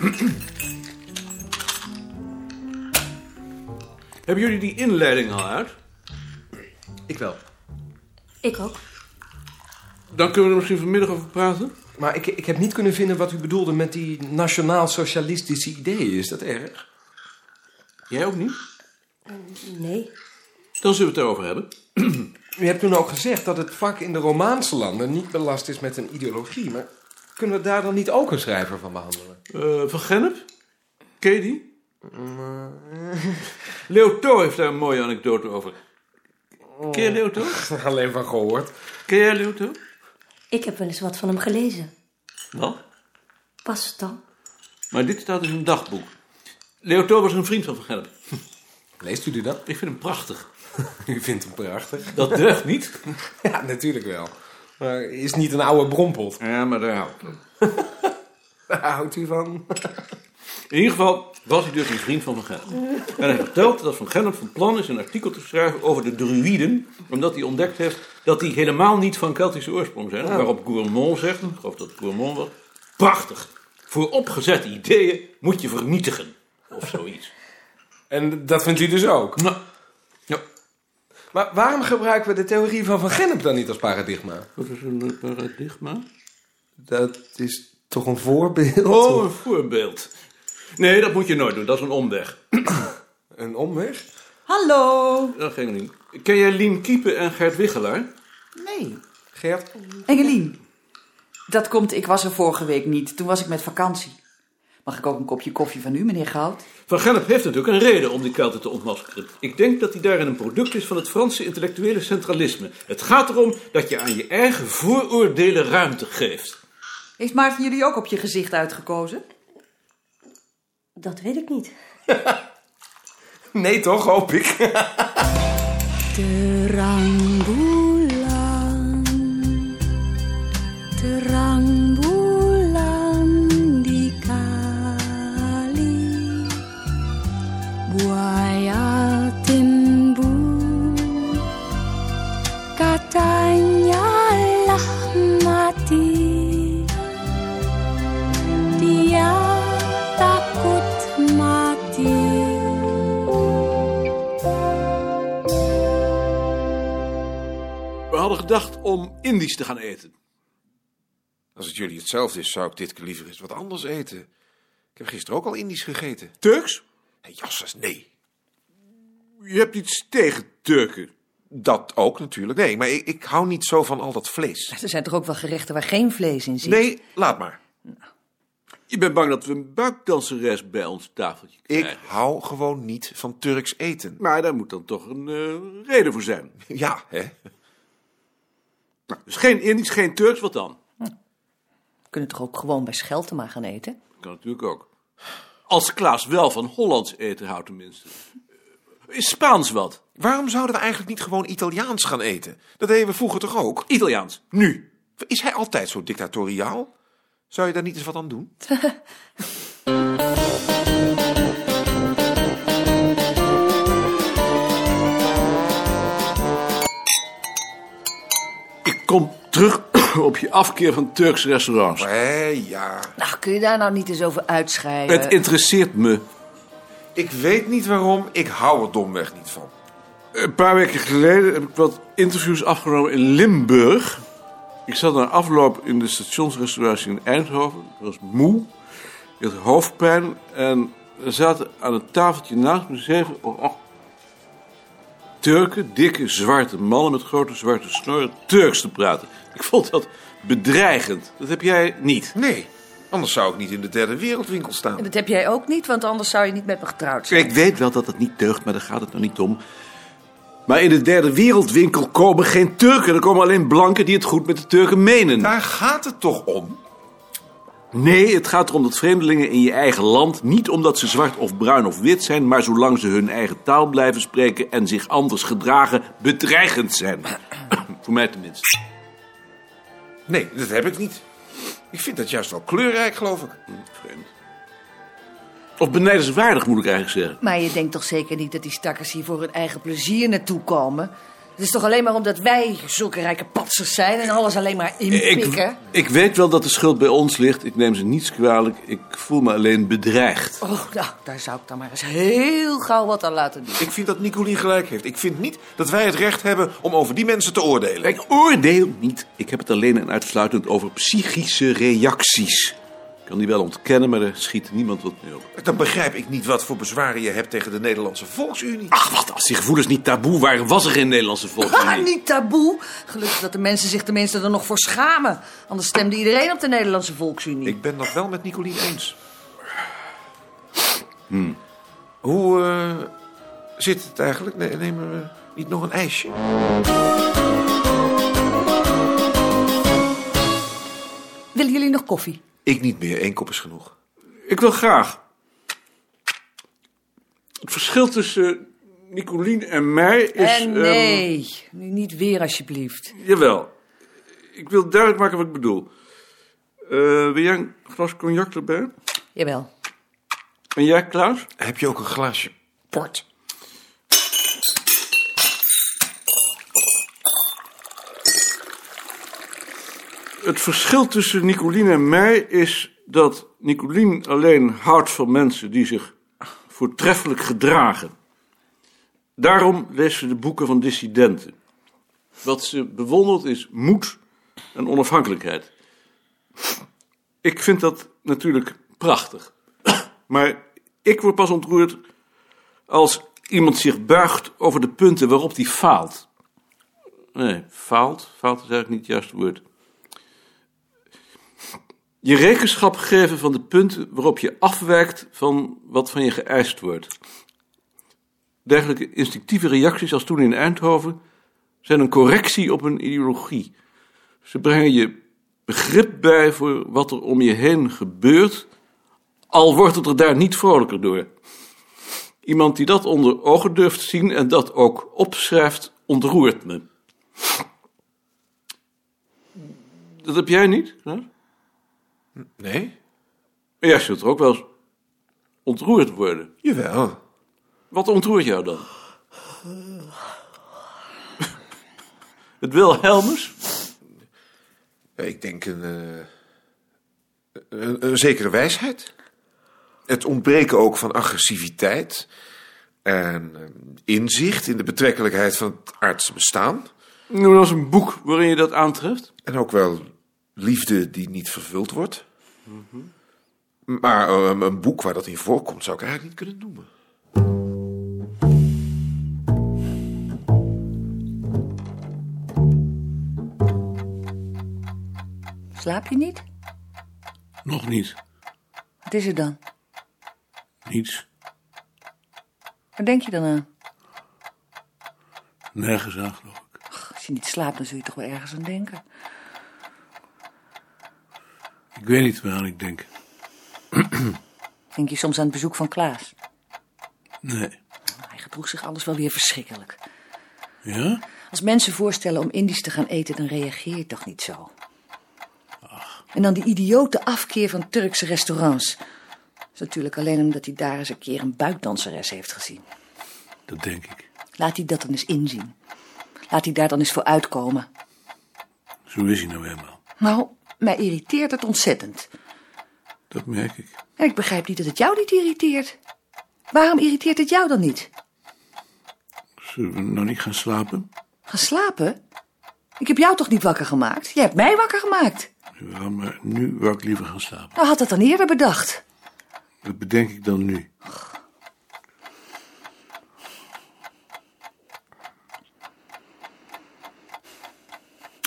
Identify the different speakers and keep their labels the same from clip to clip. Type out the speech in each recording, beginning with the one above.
Speaker 1: Hebben jullie die inleiding al uit?
Speaker 2: Ik wel.
Speaker 3: Ik ook.
Speaker 1: Dan kunnen we er misschien vanmiddag over praten.
Speaker 2: Maar ik, ik heb niet kunnen vinden wat u bedoelde met die nationaal-socialistische ideeën. Is dat erg?
Speaker 1: Jij ook niet?
Speaker 3: Eh, nee.
Speaker 1: Dan zullen we het erover hebben.
Speaker 2: U hebt toen ook gezegd dat het vak in de Romaanse landen niet belast is met een ideologie, maar kunnen we daar dan niet ook een schrijver van behandelen?
Speaker 1: Eh, van Gennep? Ken je die? Leo Tho heeft daar een mooie anekdote over. Ken je Leo Tho?
Speaker 2: Alleen van gehoord.
Speaker 1: Ken jij Leo Tho?
Speaker 3: Ik heb wel eens wat van hem gelezen.
Speaker 1: Wat?
Speaker 3: Pas het dan?
Speaker 1: Maar dit staat in zijn dagboek. Leo Tho was een vriend van Van Gennep.
Speaker 2: Leest u die dan?
Speaker 1: Ik vind hem prachtig.
Speaker 2: U vindt hem prachtig.
Speaker 1: Dat deugt niet.
Speaker 2: Ja, natuurlijk wel. Maar is niet een oude brompot.
Speaker 1: Ja, maar daar houdt van.
Speaker 2: Daar houdt u van.
Speaker 1: In ieder geval was hij dus een vriend van Van Gennep. En hij vertelt dat Van Gennep van plan is een artikel te schrijven over de druïden, omdat hij ontdekt heeft dat die helemaal niet van Keltische oorsprong zijn. Waarop Gourmand zegt, ik geloof dat het Gourmand was, prachtig. Voor opgezette ideeën moet je vernietigen. Of zoiets.
Speaker 2: En dat vindt u dus ook?
Speaker 1: Nou.
Speaker 2: Maar waarom gebruiken we de theorie van Van Gennep dan niet als paradigma?
Speaker 1: Wat is een paradigma?
Speaker 2: Dat is toch een voorbeeld?
Speaker 1: Oh, een voorbeeld. Nee, dat moet je nooit doen. Dat is een omweg.
Speaker 2: Een omweg?
Speaker 4: Hallo.
Speaker 1: Dat ging niet. Ken jij Lien Kiepen en Gert Wiggelaar?
Speaker 4: Nee.
Speaker 2: Gert?
Speaker 4: Engelien. Dat komt, ik was er vorige week niet. Toen was ik met vakantie. Mag ik ook een kopje koffie van u, meneer Goud?
Speaker 1: Van Gennep heeft natuurlijk een reden om die Kelten te ontmaskeren. Ik denk dat hij daarin een product is van het Franse intellectuele centralisme. Het gaat erom dat je aan je eigen vooroordelen ruimte geeft.
Speaker 4: Heeft Maarten jullie ook op je gezicht uitgekozen?
Speaker 3: Dat weet ik niet.
Speaker 2: Nee toch, hoop ik.
Speaker 5: Terangbulan
Speaker 1: We hadden gedacht om Indisch te gaan eten.
Speaker 6: Als het jullie hetzelfde is, zou ik dit keer liever eens wat anders eten. Ik heb gisteren ook al Indisch gegeten.
Speaker 1: Turks?
Speaker 6: Jasses, nee.
Speaker 1: Je hebt iets tegen Turken.
Speaker 6: Dat ook natuurlijk. Nee, maar ik, ik hou niet zo van al dat vlees.
Speaker 4: Er zijn toch ook wel gerechten waar geen vlees in zit?
Speaker 6: Nee, laat maar.
Speaker 1: Je bent bang dat we een buikdanseres bij ons tafeltje
Speaker 6: Ik
Speaker 1: krijgen.
Speaker 6: hou gewoon niet van Turks eten.
Speaker 1: Maar daar moet dan toch een eh, reden voor zijn.
Speaker 6: Ja, hè?
Speaker 1: Nou, dus geen Indisch, geen Turks, wat dan?
Speaker 4: We kunnen toch ook gewoon bij Scheltema gaan eten?
Speaker 1: Kan natuurlijk ook. Als Klaas wel van Hollands eten houdt tenminste. Is Spaans wat?
Speaker 6: Waarom zouden we eigenlijk niet gewoon Italiaans gaan eten? Dat deden we vroeger toch ook?
Speaker 1: Italiaans. Nu.
Speaker 6: Is hij altijd zo dictatoriaal? Zou je daar niet eens wat aan doen?
Speaker 1: op je afkeer van Turkse restaurants.
Speaker 6: Hé, ja.
Speaker 4: Nou, kun je daar nou niet eens over uitscheiden?
Speaker 1: Het interesseert me.
Speaker 6: Ik weet niet waarom, ik hou er domweg niet van.
Speaker 1: Een paar weken geleden heb ik wat interviews afgenomen in Limburg. Ik zat na afloop in de stationsrestauratie in Eindhoven. Ik was moe. Ik had hoofdpijn. En er zaten aan een tafeltje naast me zeven of acht Turken, dikke zwarte mannen met grote zwarte snoren, Turks te praten. Ik vond dat bedreigend. Dat heb jij niet.
Speaker 6: Nee, anders zou ik niet in de derde wereldwinkel staan.
Speaker 4: Dat heb jij ook niet, want anders zou je niet met me getrouwd zijn.
Speaker 1: Ik weet wel dat het niet deugt, maar daar gaat het nou niet om. Maar in de derde wereldwinkel komen geen Turken. Er komen alleen blanken die het goed met de Turken menen.
Speaker 6: Daar gaat het toch om?
Speaker 1: Nee, het gaat erom dat vreemdelingen in je eigen land, niet omdat ze zwart of bruin of wit zijn, maar zolang ze hun eigen taal blijven spreken en zich anders gedragen, bedreigend zijn. Voor mij tenminste.
Speaker 6: Nee, dat heb ik niet. Ik vind dat juist wel kleurrijk, geloof ik.
Speaker 1: Vreemd. Of benijdenswaardig, moet ik eigenlijk zeggen.
Speaker 4: Maar je denkt toch zeker niet dat die stakkers hier voor hun eigen plezier naartoe komen?
Speaker 7: Het is toch alleen maar omdat wij zulke rijke patsers zijn en alles alleen maar inpikken?
Speaker 1: Ik, ik weet wel dat de schuld bij ons ligt. Ik neem ze niets kwalijk. Ik voel me alleen bedreigd.
Speaker 7: Oh, nou, daar zou ik dan maar eens heel gauw wat aan laten doen.
Speaker 6: Ik vind dat Nicolien gelijk heeft. Ik vind niet dat wij het recht hebben om over die mensen te oordelen.
Speaker 1: Ik oordeel niet. Ik heb het alleen en uitsluitend over psychische reacties. Ik kan die wel ontkennen, maar er schiet niemand wat mee op.
Speaker 6: Dan begrijp ik niet wat voor bezwaren je hebt tegen de Nederlandse Volksunie.
Speaker 1: Ach, wat, als die gevoelens niet taboe waren, was er geen Nederlandse
Speaker 7: Ah,
Speaker 1: volksunie.
Speaker 7: niet taboe. Gelukkig dat de mensen zich tenminste er nog voor schamen. Anders stemde iedereen op de Nederlandse Volksunie.
Speaker 6: Ik ben dat wel met Nicolien eens. Hoe eh, zit het eigenlijk? Ne- Nemen we niet nog een ijsje?
Speaker 7: Willen jullie nog koffie?
Speaker 6: Ik niet meer. Eén kop is genoeg.
Speaker 1: Ik wil graag. Het verschil tussen Nicolien en mij is...
Speaker 7: en
Speaker 1: ehm,
Speaker 7: nee, nu niet weer alsjeblieft.
Speaker 1: jawel. Ik wil duidelijk maken wat ik bedoel. Eh, wil jij een glas cognac erbij?
Speaker 7: Jawel.
Speaker 1: En jij, Klaus?
Speaker 6: Heb je ook een glaasje port?
Speaker 1: Het verschil tussen Nicolien en mij is dat Nicolien alleen houdt van mensen die zich voortreffelijk gedragen. Daarom leest ze de boeken van dissidenten. Wat ze bewondert is moed en onafhankelijkheid. Ik vind dat natuurlijk prachtig. Maar ik word pas ontroerd als iemand zich buigt over de punten waarop hij faalt. Nee, faalt? Faalt is eigenlijk niet het juiste woord. Je rekenschap geven van de punten waarop je afwijkt van wat van je geëist wordt. Dergelijke instinctieve reacties als toen in Eindhoven zijn een correctie op een ideologie. Ze brengen je begrip bij voor wat er om je heen gebeurt, al wordt het er daar niet vrolijker door. Iemand die dat onder ogen durft zien en dat ook opschrijft, ontroert me. Dat heb jij niet? Hè?
Speaker 6: Nee?
Speaker 1: Maar jij zult er ook wel eens ontroerd worden.
Speaker 6: Jawel.
Speaker 1: Wat ontroert jou dan? Het Wilhelmus?
Speaker 6: Ik denk een, eh, een, een zekere wijsheid. Het ontbreken ook van agressiviteit. En eh, inzicht in de betrekkelijkheid van het aardse bestaan.
Speaker 1: Noem als een boek waarin je dat aantreft.
Speaker 6: En ook wel liefde die niet vervuld wordt. Maar eh, een boek waar dat in voorkomt zou ik eigenlijk niet kunnen noemen.
Speaker 7: Slaap je niet?
Speaker 1: Nog niet.
Speaker 7: Wat is er dan?
Speaker 1: Niets.
Speaker 7: Waar denk je dan aan?
Speaker 1: Nergens aan, geloof ik.
Speaker 7: Als je niet slaapt, dan zul je toch wel ergens aan denken.
Speaker 1: Ik weet niet waaraan ik denk.
Speaker 7: Denk je soms aan het bezoek van Klaas?
Speaker 1: Nee.
Speaker 7: Hij gedroeg zich alles wel weer verschrikkelijk.
Speaker 1: Ja?
Speaker 7: Als mensen voorstellen om Indisch te gaan eten, dan reageer je toch niet zo. En dan die idiote afkeer van Turkse restaurants. Dat is natuurlijk alleen omdat hij daar eens een keer een buikdanseres heeft gezien.
Speaker 1: Dat denk ik.
Speaker 7: Laat hij dat dan eens inzien. Laat hij daar dan eens voor uitkomen.
Speaker 1: Zo is hij nou helemaal.
Speaker 7: Nou, mij irriteert het ontzettend.
Speaker 1: Dat merk ik.
Speaker 7: En ik begrijp niet dat het jou niet irriteert. Waarom irriteert het jou dan niet?
Speaker 1: Zullen we nou niet gaan slapen?
Speaker 7: Gaan slapen? Ik heb jou toch niet wakker gemaakt? Jij hebt mij wakker gemaakt.
Speaker 1: Ja, maar nu wou ik liever gaan slapen.
Speaker 7: Nou had dat dan eerder bedacht.
Speaker 1: Dat bedenk ik dan nu.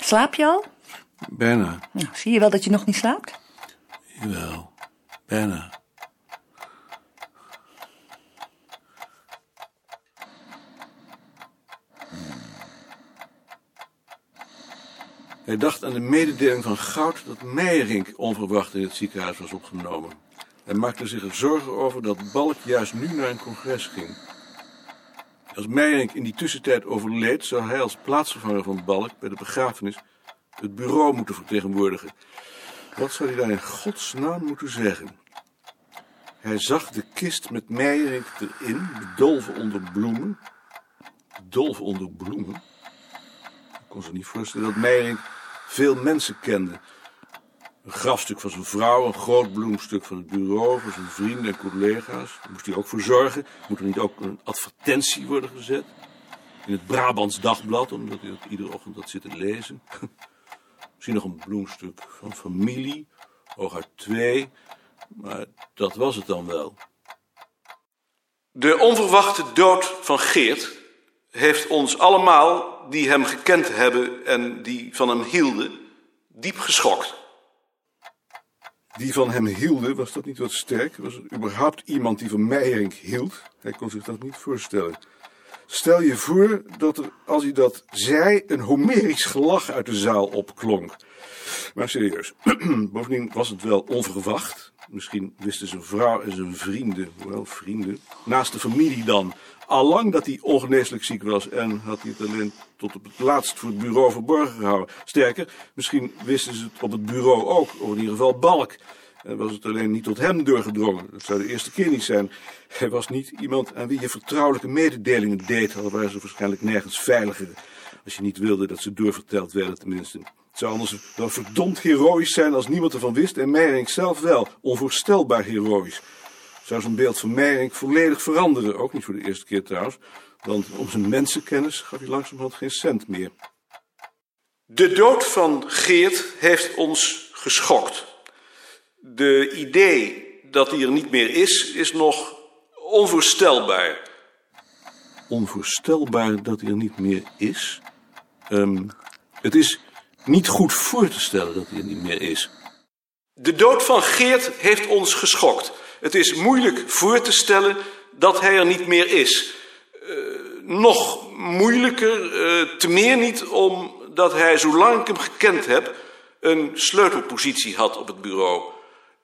Speaker 7: Slaap je al?
Speaker 1: Bijna.
Speaker 7: Nou, zie je wel dat je nog niet slaapt?
Speaker 1: Jawel. Bijna. Hij dacht aan de mededeling van Goud dat Meijerink onverwacht in het ziekenhuis was opgenomen. Hij maakte zich er zorgen over dat Balk juist nu naar een congres ging. Als Meijerink in die tussentijd overleed, zou hij als plaatsvervanger van Balk bij de begrafenis het bureau moeten vertegenwoordigen. Wat zou hij daar in godsnaam moeten zeggen? Hij zag de kist met Meijerink erin, bedolven onder bloemen. Bedolven onder bloemen? kon zich niet voorstellen dat Meijering veel mensen kende. Een grafstuk van zijn vrouw, een groot bloemstuk van het bureau, voor zijn vrienden en collega's. Daar moest hij ook voor zorgen. Moet er niet ook een advertentie worden gezet? In het Brabants Dagblad, omdat hij dat iedere ochtend had zitten lezen. Misschien nog een bloemstuk van familie, hooguit twee. Maar dat was het dan wel. De onverwachte dood van Geert heeft ons allemaal, die hem gekend hebben en die van hem hielden, diep geschokt. Die van hem hielden, was dat niet wat sterk? Was er überhaupt iemand die van Meijering hield? Hij kon zich dat niet voorstellen. Stel je voor dat er, als hij dat zei, een Homerisch gelach uit de zaal opklonk. Maar serieus, bovendien was het wel onverwacht. Misschien wisten zijn vrouw en zijn vrienden, wel vrienden, naast de familie dan, allang dat hij ongeneeslijk ziek was en had hij het alleen tot op het laatst voor het bureau verborgen gehouden. Sterker, misschien wisten ze het op het bureau ook, of in ieder geval Balk. Was het alleen niet tot hem doorgedrongen. Dat zou de eerste keer niet zijn. Hij was niet iemand aan wie je vertrouwelijke mededelingen deed, al waren ze waarschijnlijk nergens veiliger. Als je niet wilde dat ze doorverteld werden, tenminste. Het zou anders wel verdomd heroïs zijn als niemand ervan wist en Meijering zelf wel. Onvoorstelbaar heroïs. Zou zijn beeld van Meijering volledig veranderen, ook niet voor de eerste keer trouwens. Want om zijn mensenkennis gaf hij langzamerhand geen cent meer. De dood van Geert heeft ons geschokt. De idee dat hij er niet meer is, is nog onvoorstelbaar. Onvoorstelbaar dat hij er niet meer is? Ehm, het is niet goed voor te stellen dat hij er niet meer is. De dood van Geert heeft ons geschokt. Het is moeilijk voor te stellen dat hij er niet meer is. Eh, nog moeilijker, eh, te meer niet omdat hij, zolang ik hem gekend heb, een sleutelpositie had op het bureau.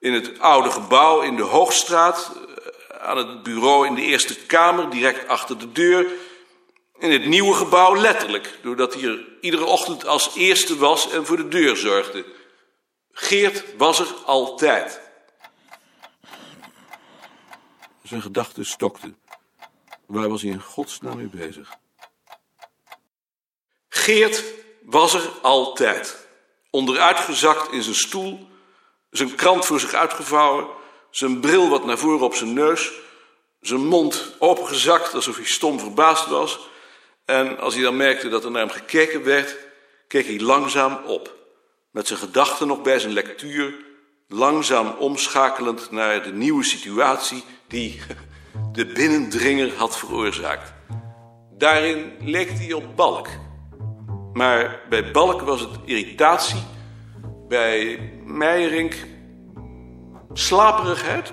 Speaker 1: In het oude gebouw in de Hoogstraat, eh, aan het bureau in de Eerste Kamer, direct achter de deur. In het nieuwe gebouw letterlijk, doordat hij er iedere ochtend als eerste was en voor de deur zorgde. Geert was er altijd. Zijn gedachten stokten. Waar was hij in godsnaam mee bezig? Geert was er altijd. Onderuitgezakt in zijn stoel, zijn krant voor zich uitgevouwen, zijn bril wat naar voren op zijn neus, zijn mond opengezakt alsof hij stom verbaasd was. En als hij dan merkte dat er naar hem gekeken werd, keek hij langzaam op. Met zijn gedachten nog bij zijn lectuur, langzaam omschakelend naar de nieuwe situatie die de binnendringer had veroorzaakt. Daarin leek hij op Balk. Maar bij Balk was het irritatie, bij Meijerink slaperigheid.